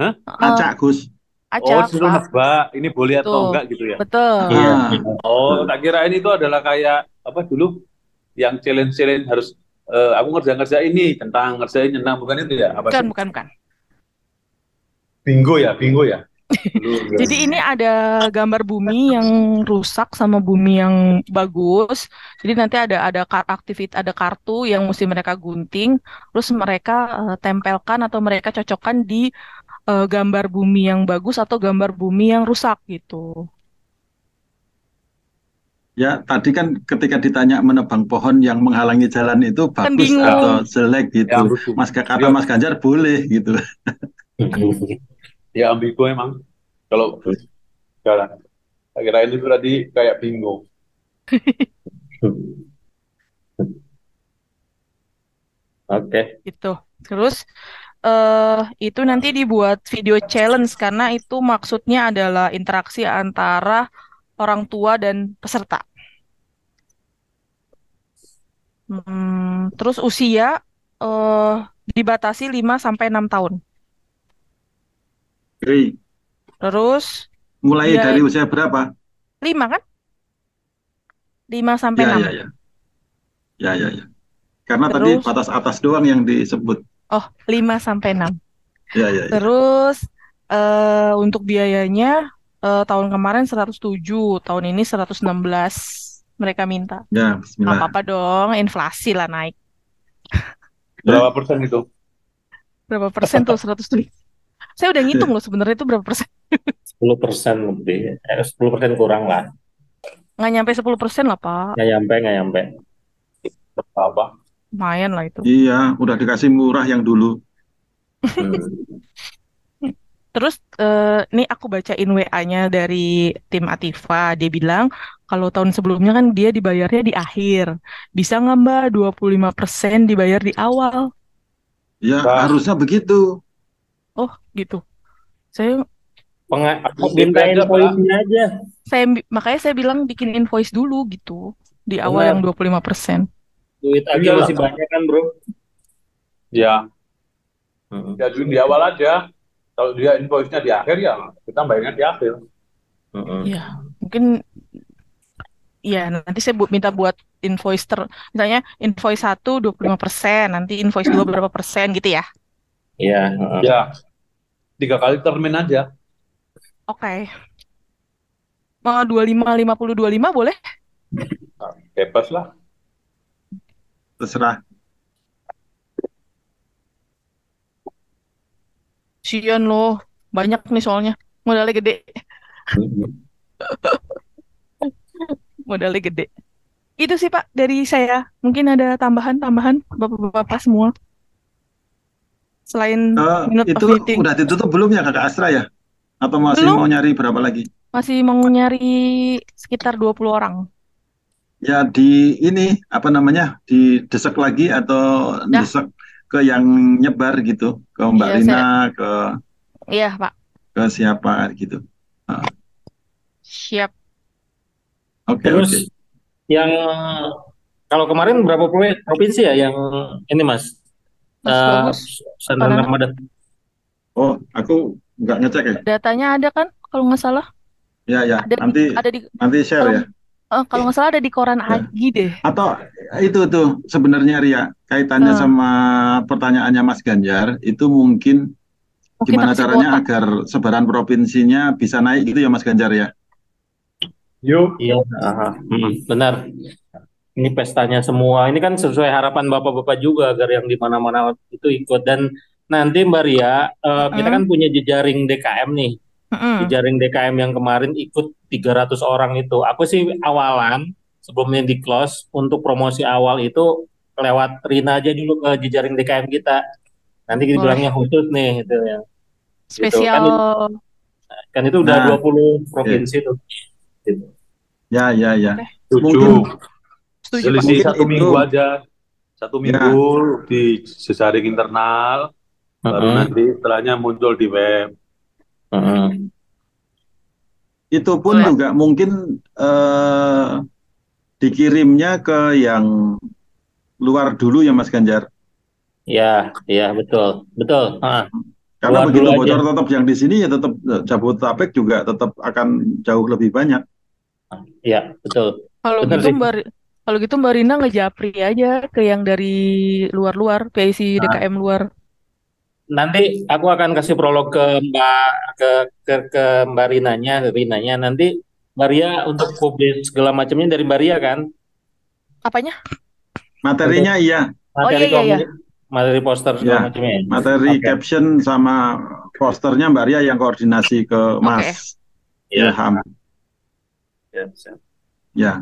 Hah? eh, Acak, Gus. Oh, acak, disuruh Pak. nebak, ini boleh atau Betul. enggak gitu ya? Betul. Iya. Ah, Oh, tak kira ini itu adalah kayak apa dulu yang challenge-challenge harus eh, aku ngerja-ngerja ini tentang ngerjain tentang bukan itu ya? Apa Bukan, sih? bukan, bukan. Bingo ya, bingo ya. <laughs> Jadi ini ada gambar bumi yang rusak sama bumi yang bagus. Jadi nanti ada ada kar- aktivit ada kartu yang mesti mereka gunting, terus mereka eh, tempelkan atau mereka cocokkan di eh, gambar bumi yang bagus atau gambar bumi yang rusak gitu. Ya, tadi kan ketika ditanya menebang pohon yang menghalangi jalan itu Kan bagus bingung. atau jelek gitu. lucu. Mas kata Ya, Mas Ganjar boleh gitu. <laughs> ya ambigu emang. Kalau. Tak kira ini tuh tadi kayak bingo. <laughs> Oke. gitu. Terus eh itu nanti dibuat video challenge karena itu maksudnya adalah interaksi antara orang tua dan peserta. Hmm, terus usia eh dibatasi 5 sampai 6 tahun. Oke. Terus Mulai Iya. dari usia berapa? 5 kan? 5 sampai Ya, 6. ya, ya. Ya, ya, ya. Karena tadi Terus batas atas doang yang disebut. oh, 5 sampai 6. Ya, ya, ya. Terus eh untuk biayanya eh, tahun kemarin 107, tahun ini 116 mereka minta. Ya, bismillah. apa-apa dong, inflasi lah naik. Berapa persen itu? Berapa persen tuh 107? Saya udah ngitung loh sebenarnya itu berapa persen. 10 persen lebih. Eh, 10 persen kurang lah. Nggak nyampe 10 persen lah, Pak. Nggak nyampe, nggak nyampe. Apa? Lumayan lah itu. Iya, udah dikasih murah yang dulu. Hmm. <laughs> Terus eh, nih aku bacain WA-nya dari tim Atifa. Dia bilang kalau tahun sebelumnya kan dia dibayarnya di akhir. Bisa nggak Mbak 25% dibayar di awal? Ya, Bah. harusnya begitu. Oh, gitu. Saya Penga Aku minta aja, invoice-nya aja. saya makanya saya bilang bikin invoice dulu gitu di awal yang Benar. 25%. Duit Agi Iyalah. masih banyak kan, bro? Ya, Hmm. ya di awal aja. Kalau dia invoice-nya di akhir ya kita bayarnya di akhir. Hmm. Ya, mungkin ya nanti saya bu- minta buat invoice ter misalnya invoice 1 25%, nanti invoice 2 berapa persen gitu ya. Iya. heeh. Ya, tiga kali termin aja. Oke. Mau 25 50 25 boleh? Bebas lah. Terserah. Sian loh, banyak nih soalnya. Modalnya gede, <laughs> modalnya gede. Itu sih Pak dari saya. Mungkin ada tambahan-tambahan Bapak-bapak semua. Selain minute itu of meeting. udah ditutup belum ya Kakak Astra ya? Atau masih Belum. mau nyari berapa lagi? Masih mau nyari sekitar 20 orang. Ya di ini apa namanya didesek lagi atau Ya. desek ke yang nyebar gitu ke Mbak Iya, Rina saya- ke Iya, Pak. ke siapa gitu. Siap. Oke Terus oke. yang kalau kemarin berapa pro- provinsi ya yang ini Mas? Mas Eh, Bagus. Ramadan. Oh aku nggak ngecek ya. Datanya ada kan kalau nggak salah? Ya ya Ada di, nanti ada di nanti share kalau ya. eh, kalau nggak salah ada di koran Ya. Agi deh. Atau itu tuh sebenarnya Ria kaitannya Hmm. sama pertanyaannya Mas Ganjar itu mungkin Mungkin gimana caranya kuota. agar sebaran provinsinya bisa naik gitu ya Mas Ganjar ya. Yuk. Iya, aha. Hmm, benar. Ini pestanya semua. Ini kan sesuai harapan bapak-bapak juga agar yang di mana-mana itu ikut. Dan nanti Mbak Ria, eh, kita Mm. kan punya jejaring DKM nih. Mm-mm. Jejaring DKM yang kemarin ikut 300 orang itu. Aku sih awalan sebelumnya di close untuk promosi awal itu lewat Rina aja dulu ke jejaring DKM kita. Nanti kita bilangnya khusus nih gitu ya. Spesial. Kan itu udah Nah, 20 provinsi tuh. Gitu. Ya ya ya. Setuju. Mungkin- Setuju, Pak. Selisih satu itu- minggu aja. Satu Ya. minggu di jejaring internal, baru Heeh, nanti setelahnya muncul di web. heeh. Itu pun Boleh. juga mungkin eh, dikirimnya ke yang luar dulu ya Mas Ganjar. Ya, ya betul, betul. Ah, Karena Luar begitu bocor aja. tetap yang di sini ya tetap eh, Jabodetabek juga tetap akan jauh lebih banyak. ya betul. Kalau Bener gitu sih. Kalau gitu Mbak Rina ngejapri aja ke yang dari luar-luar, PIC Nah. DKM luar. Nanti aku akan kasih prolog ke Mbak ke ke, ke Mbak Rinanya, Rinanya. Nanti Mbak Ria untuk publis segala macamnya dari Mbak Ria kan? Apanya? Materinya iya, Oh, Materi iya, iya, iya. komuni- materi poster segala Ya. macamnya. ya? materi Oke. caption sama posternya Mbak Ria yang koordinasi ke Mas Ya. Ilham. Ya, siap. Ya,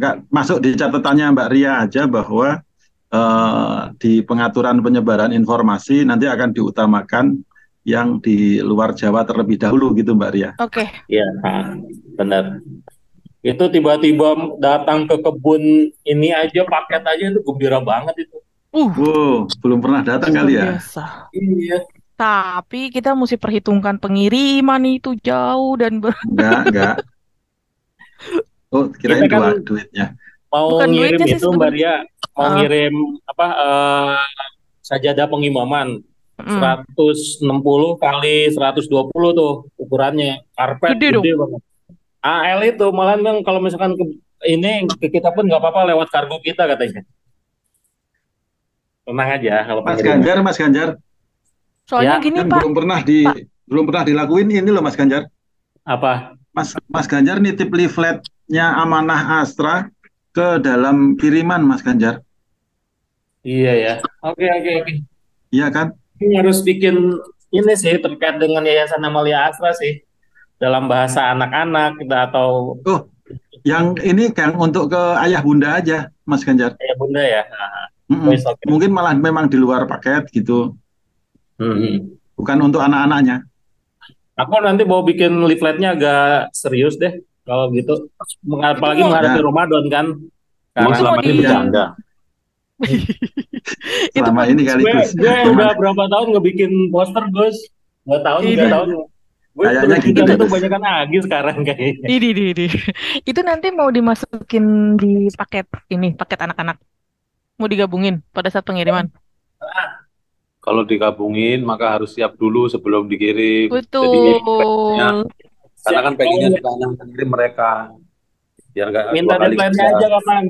nggak masuk di catatannya Mbak Ria aja bahwa eh, di pengaturan penyebaran informasi nanti akan diutamakan yang di luar Jawa terlebih dahulu gitu Mbak Ria. Oke. Iya, ah, benar. Itu tiba-tiba datang ke kebun ini aja paket aja itu gembira banget itu. Uh, Wow, belum pernah datang kali ya? biasa. Iya. Tapi kita mesti perhitungkan pengiriman itu jauh dan ber... Enggak, enggak. <laughs> Oh, kirain Kita kan- dua duitnya. Mau Bukan ngirim duitnya sih itu Mbak. Ria, mau Ah. ngirim apa eh, sajadah pengimaman Mm. 160 kali 120 tuh ukurannya. Karpet Gede gede banget. AL itu malah kan kalau misalkan ke, ini ke kita pun nggak apa-apa lewat kargo kita katanya. Tenang aja kalau Mas pengiriman. Ganjar, Mas Ganjar, Soalnya Ya, gini kan Pak, belum pernah di Pak. belum pernah dilakuin ini loh Mas Ganjar. Apa? Mas Mas Ganjar nitip leafletnya Amanah Astra ke dalam kiriman Mas Ganjar. Iya ya. Oke oke oke. Iya kan? Ini harus bikin ini sih terkait dengan Yayasan Amalia Astra sih dalam bahasa anak-anak atau Oh, yang ini Kang untuk ke ayah bunda aja, Mas Ganjar. ya bunda ya. Mm-mm. Wes, oke. Mungkin malah memang di luar paket gitu, Hmm. bukan untuk anak-anaknya. Aku nanti mau bikin leafletnya agak serius deh kalau gitu. Apalagi menghadapi Ya. Ramadan kan. <laughs> Itu selama ini di- bercanda. Selama mau- ini kali Gue, gue udah berapa tahun ngebikin poster Gus? Dua tahun, tiga Ini. tahun. Gue Kayaknya gitu deh, itu banyak kan Agi sekarang kayaknya. Ini, ini, ini. Itu nanti mau dimasukin di paket ini, paket anak-anak. Mau digabungin pada saat pengiriman. Kalau digabungin maka harus siap dulu sebelum dikirim. Jadi Betul. Karena kan pengennya ditanya sendiri mereka. Biar nggak Minta dua kali deadline aja kapan?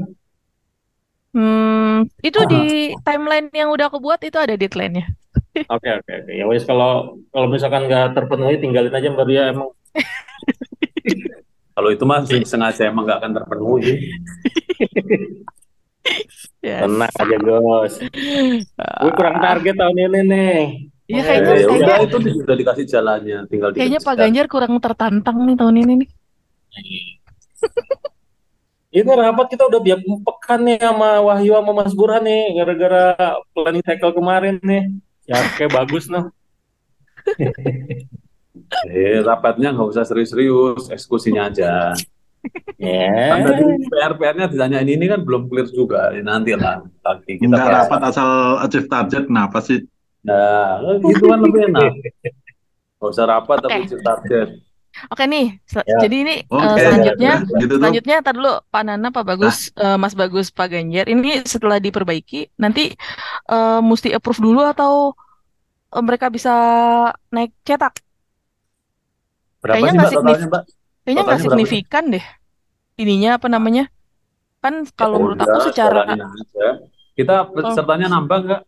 Hmm, itu di timeline yang udah aku buat itu ada deadline-nya. <laughs> Oke oke oke. Ya wes kalau kalau misalkan nggak terpenuhi tinggalin aja Mbak Ria emang. <laughs> Kalau itu mah sengaja emang nggak akan terpenuhi. <laughs> Yes. Tenang aja Gus. Gue kurang target tahun ini nih. Iya kayaknya, ya kayaknya, udah itu sudah dikasih jalannya, tinggal kayaknya Pak. Ganjar kurang tertantang nih tahun ini nih. <laughs> Ini rapat kita udah biar pekan nih sama Wahyu sama Mas Burhan nih gara-gara planning cycle kemarin nih. Ya kayak <laughs> bagus noh. <laughs> Eh, rapatnya nggak usah serius-serius, eksekusinya aja. Ya. Kan tadi PR-PR-nya ditanyain ini kan belum clear juga. Ya, nanti lah kita Nggak bahas. rapat asal achieve target, kenapa sih? Nah, gitu kan lebih enak. Nggak usah rapat Oke. tapi target. Oke nih, Ya. jadi ini eh, selanjutnya gitu. Selanjutnya, tar dulu Pak Nana, Pak Bagus, eh, Mas Bagus, Pak Ganjar. Ini setelah diperbaiki, nanti eh, mesti approve dulu atau eh, mereka bisa naik cetak? Berapa Kayaknya sih nggak signif- Mbak? Kayaknya nggak berapa signifikan deh. Ininya apa namanya? Kan kalau Ya menurut aku secara aja. Kita pesertanya nambah nggak?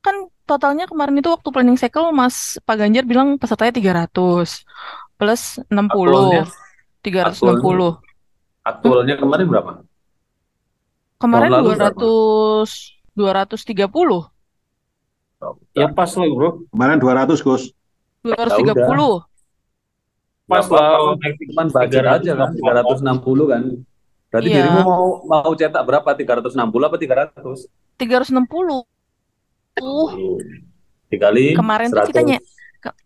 kan totalnya kemarin itu waktu planning cycle Mas Pak Ganjar bilang pesertanya 300 plus 60. Aktualnya? 360. Aktualnya kemarin berapa? Kemarin Tahun lalu berapa? 200 230. Ya pas lah bro. Kemarin 200, Gus. 230. Pas Nggak apa-apa, lah. kan cuman budget aja kan 360 kan. Berarti Iya. dirimu mau mau cetak berapa? 360 apa 300? 360. Uh, Dikali Kemarin tuh kita nye-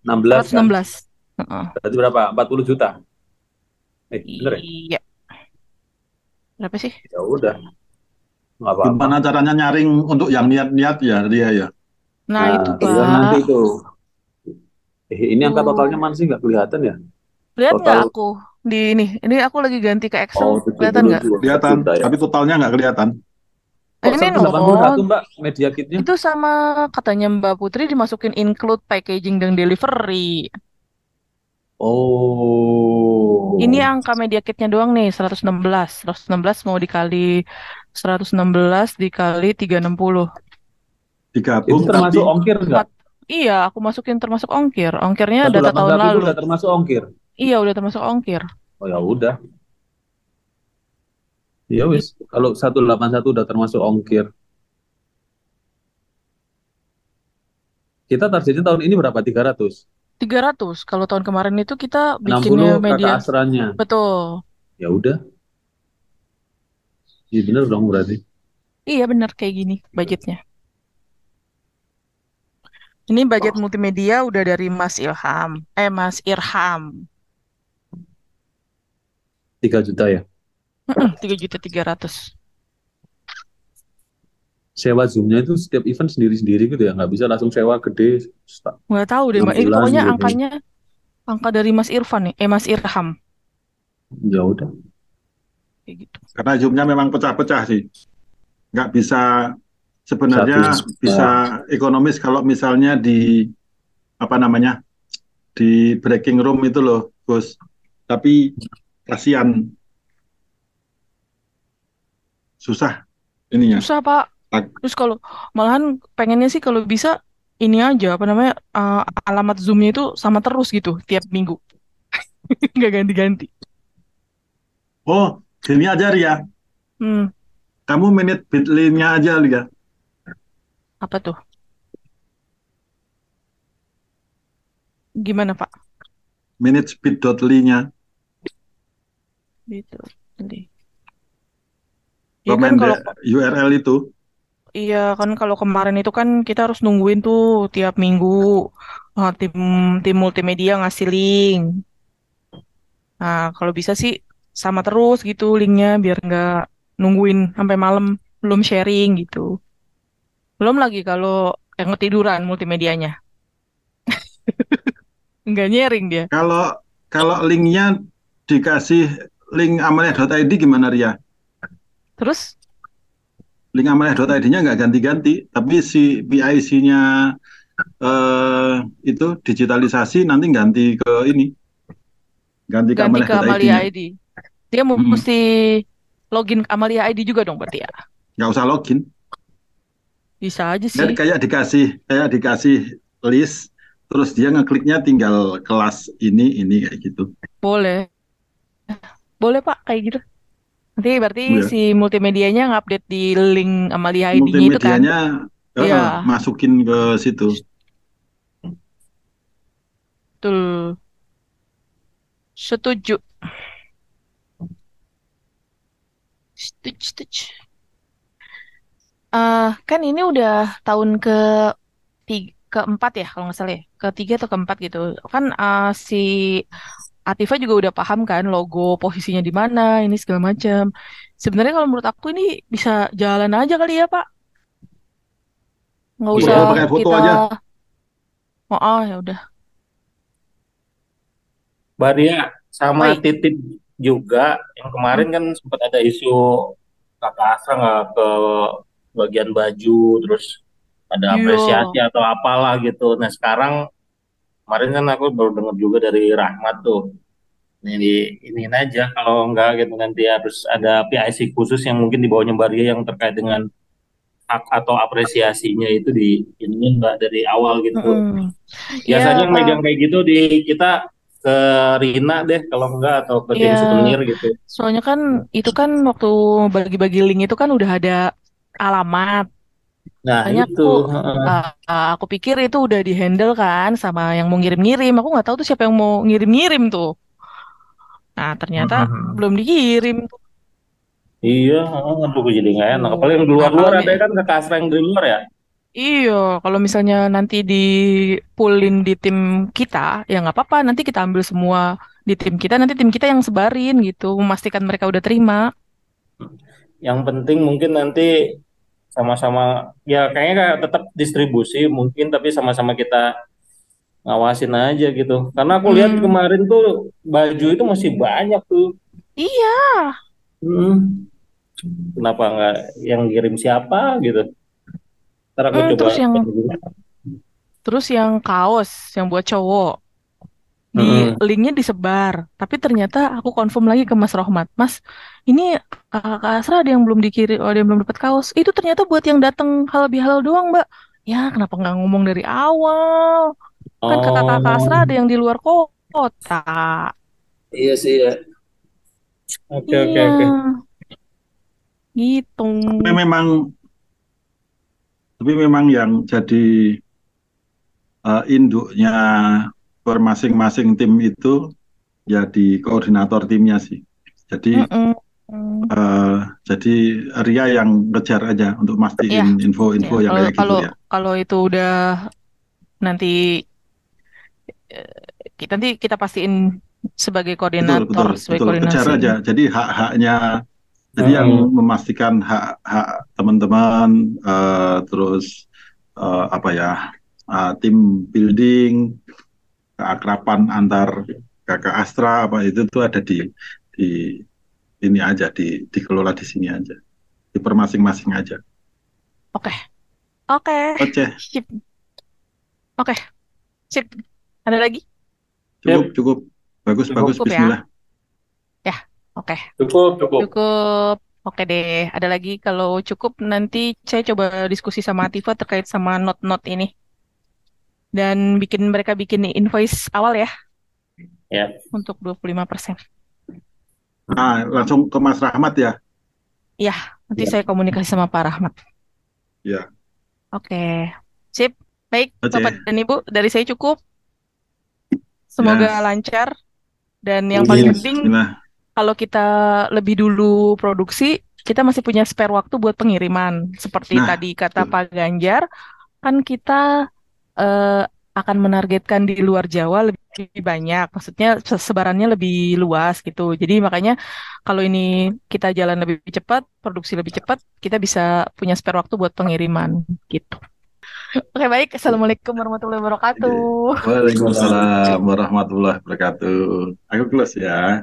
16 kan? 116. Heeh. Berarti berapa? 40 juta. Eh, bener ya? Iya. Berapa sih? Ya udah. Nggak apa-apa. Gimana caranya nyaring untuk yang niat-niat ya, dia ya. Nah, itu tinggal nanti Pak. itu. Eh, ini angka Tuh. totalnya mana sih nggak kelihatan ya? Lihat nggak total- aku di ini? Ini aku lagi ganti ke Excel. Oh, Kelihatan nggak? 72 Kelihatan, ya. tapi totalnya nggak kelihatan. Kok Ini 181 loh. Mbak media kitnya? Itu sama katanya Mbak Putri dimasukin include packaging dan delivery. Oh. Ini angka media kitnya doang nih 116. 116 mau dikali 116 dikali 360. Digabung Itu termasuk tapi ongkir nggak? Iya, aku masukin termasuk ongkir. Ongkirnya data tahun 181 itu lalu. udah termasuk ongkir. Iya, udah termasuk ongkir. Oh ya udah. Ya wis, kalau 181 udah termasuk ongkir. Kita targetnya tahun ini berapa? 300. 300. Kalau tahun kemarin itu kita 60 bikinnya media. asranya. Betul. Ya udah. Iya bener dong berarti. Iya benar kayak gini budgetnya. Ini budget multimedia udah dari Mas Ilham. Eh Mas Irham. 3 juta ya. Tiga juta tiga ratus. Sewa Zoom-nya itu setiap event sendiri-sendiri gitu ya. Nggak bisa langsung sewa gede. Nggak tahu deh, Mbak. Ini 6 pokoknya gitu. angkanya angka dari Mas Irfan nih. Eh Mas Irham. Ya udah. Kayak gitu. karena zoomnya memang pecah-pecah sih. Nggak bisa sebenarnya Satu. bisa ekonomis kalau misalnya di apa namanya di breaking room itu loh, Gus. Tapi kasihan susah ininya. Susah Pak. Terus kalau malahan pengennya sih kalau bisa ini aja apa namanya eh, alamat Zoom-nya itu sama terus gitu tiap minggu. <laughs> Nggak ganti-ganti. Oh, gini aja Ria. Hmm, Kamu menit bit.ly-nya aja Ria. apa tuh? Gimana Pak? Manage bit.ly-nya. Gitu. Jadi. Ya kan kalau URL itu. Iya kan kalau kemarin itu kan kita harus nungguin tuh tiap minggu uh, tim tim multimedia ngasih link. Nah kalau bisa sih sama terus gitu linknya biar nggak nungguin sampai malam belum sharing gitu. Belum lagi kalau yang ketiduran multimedianya. <laughs> Nggak nyering dia. Kalau kalau linknya dikasih link amalia.id gimana Ria? Terus Link amalia.id-nya nggak ganti-ganti, tapi si PIC-nya eh, itu digitalisasi nanti ganti ke ini, ganti ke ganti ke Amalia. ID. Dia Hmm. mesti login ke Amalia ID juga dong berarti ya. Nggak usah login. Bisa aja sih. kayak dikasih kayak dikasih list, terus dia ngekliknya tinggal kelas ini ini kayak gitu. Boleh. Boleh Pak, kayak gitu. Nanti berarti Iya. si multimedianya ngupdate di link Amalia ID-nya itu kan. Multimedianya eh, Iya. masukin ke situ. Betul. Setuju. Setuju, setuju. Eh, kan ini udah tahun ke tiga, keempat ya kalau nggak salah ya, ketiga atau keempat gitu. Kan uh, si Atifa juga udah paham kan logo posisinya di mana, ini segala macam. Sebenarnya kalau menurut aku ini bisa jalan aja kali ya Pak. Nggak Iya, usah pakai foto kita. aja. Oh, oh ya udah. Mbak Dia sama Baik. Titit juga yang kemarin kan sempat ada isu kakak Asra nggak ke bagian baju terus ada Iya. apresiasi atau apalah gitu. Nah sekarang kemarin kan aku baru dengar juga dari Rahmat tuh. Ini ini aja kalau enggak gitu nanti harus ada PIC khusus yang mungkin di bawahnya Mbak Ria yang terkait dengan hak atau apresiasinya itu di ini mbak dari awal gitu. Mm-mm. Biasanya Iya, yang megang kayak gitu di kita ke Rina deh kalau enggak atau ke tim Iya. souvenir gitu. Soalnya kan itu kan waktu bagi-bagi link itu kan udah ada alamat. Nah Makanya itu. aku uh, uh, aku pikir itu udah di-handle kan sama yang mau ngirim-ngirim. Aku nggak tahu tuh siapa yang mau ngirim-ngirim tuh. Nah, ternyata Mhm. belum dikirim. Iya, aduh jadi nggak enak. Apalagi yang Nah, luar-luar ada kan kakak Asra yang di luar ya. Iya, kalau misalnya nanti dipullin di tim kita, ya nggak apa-apa. Nanti kita ambil semua di tim kita. Nanti tim kita yang sebarin gitu, memastikan mereka udah terima. Yang penting mungkin nanti sama-sama ya kayaknya kayak tetap distribusi mungkin tapi sama-sama kita ngawasin aja gitu. Karena aku lihat Hmm. kemarin tuh baju itu masih banyak tuh. Iya, Hmm. Kenapa nggak yang kirim siapa gitu? Ntar aku Hmm, coba terus yang terus yang kaos yang buat cowok di Mm-mm. linknya disebar, tapi ternyata aku confirm lagi ke Mas Rohmat, Mas, ini kakak Asra ada yang belum dikirim, ada yang belum dapat kaos. Itu ternyata buat yang datang halal bihalal doang, Mbak. Ya, kenapa nggak ngomong dari awal? Kan kakak-kakak Asra Oh, ada yang di luar kota. iya sih ya. Oke oke Iya, oke. gitu. Tapi memang tapi memang yang jadi eh, induknya per masing-masing tim itu ya di koordinator timnya sih. Jadi Eh, jadi Ria yang ngejar aja untuk Iya, mastiin info-info iya. yang Kalau kayak gitu kalau ya. kalau itu udah nanti eh, kita nanti kita pastiin sebagai Betul, koordinator, betul, sebagai betul. Kejar koordinasi. aja. Jadi hak-haknya, jadi yang Hmm. memastikan hak-hak teman-teman, eh, terus eh, apa ya, eh, tim building, keakraban antar kakak Astra apa itu tuh ada di di ini aja, di dikelola di sini aja, di per masing-masing aja. Oke, oke, Oke, sip, oke, sip. Ada lagi? cukup, cukup, bagus, Cukup. bagus. Cukup ya? Bismillah. Oke, Cukup cukup. cukup. Oke deh, ada lagi kalau cukup nanti saya coba diskusi sama Atifa terkait sama not-not ini. Dan bikin mereka bikin invoice awal ya Ya. untuk 25%. Ah, langsung ke Mas Rahmat ya. Nanti Ya. saya komunikasi sama Pak Rahmat. Ya. Oke, sip. Baik, Oke. Bapak dan Ibu, dari saya cukup. Semoga lancar. Dan yang Amin. paling penting, Bismillah. kalau kita lebih dulu produksi, kita masih punya spare waktu buat pengiriman. Seperti Nah, tadi kata betul. Pak Ganjar, kan kita eh, akan menargetkan di luar Jawa lebih banyak. Maksudnya se- sebarannya lebih luas gitu. Jadi makanya kalau ini kita jalan lebih cepat, produksi lebih cepat, kita bisa punya spare waktu buat pengiriman gitu. Oke, baik. Assalamualaikum warahmatullahi wabarakatuh. Waalaikumsalam warahmatullahi wabarakatuh. Aku close ya.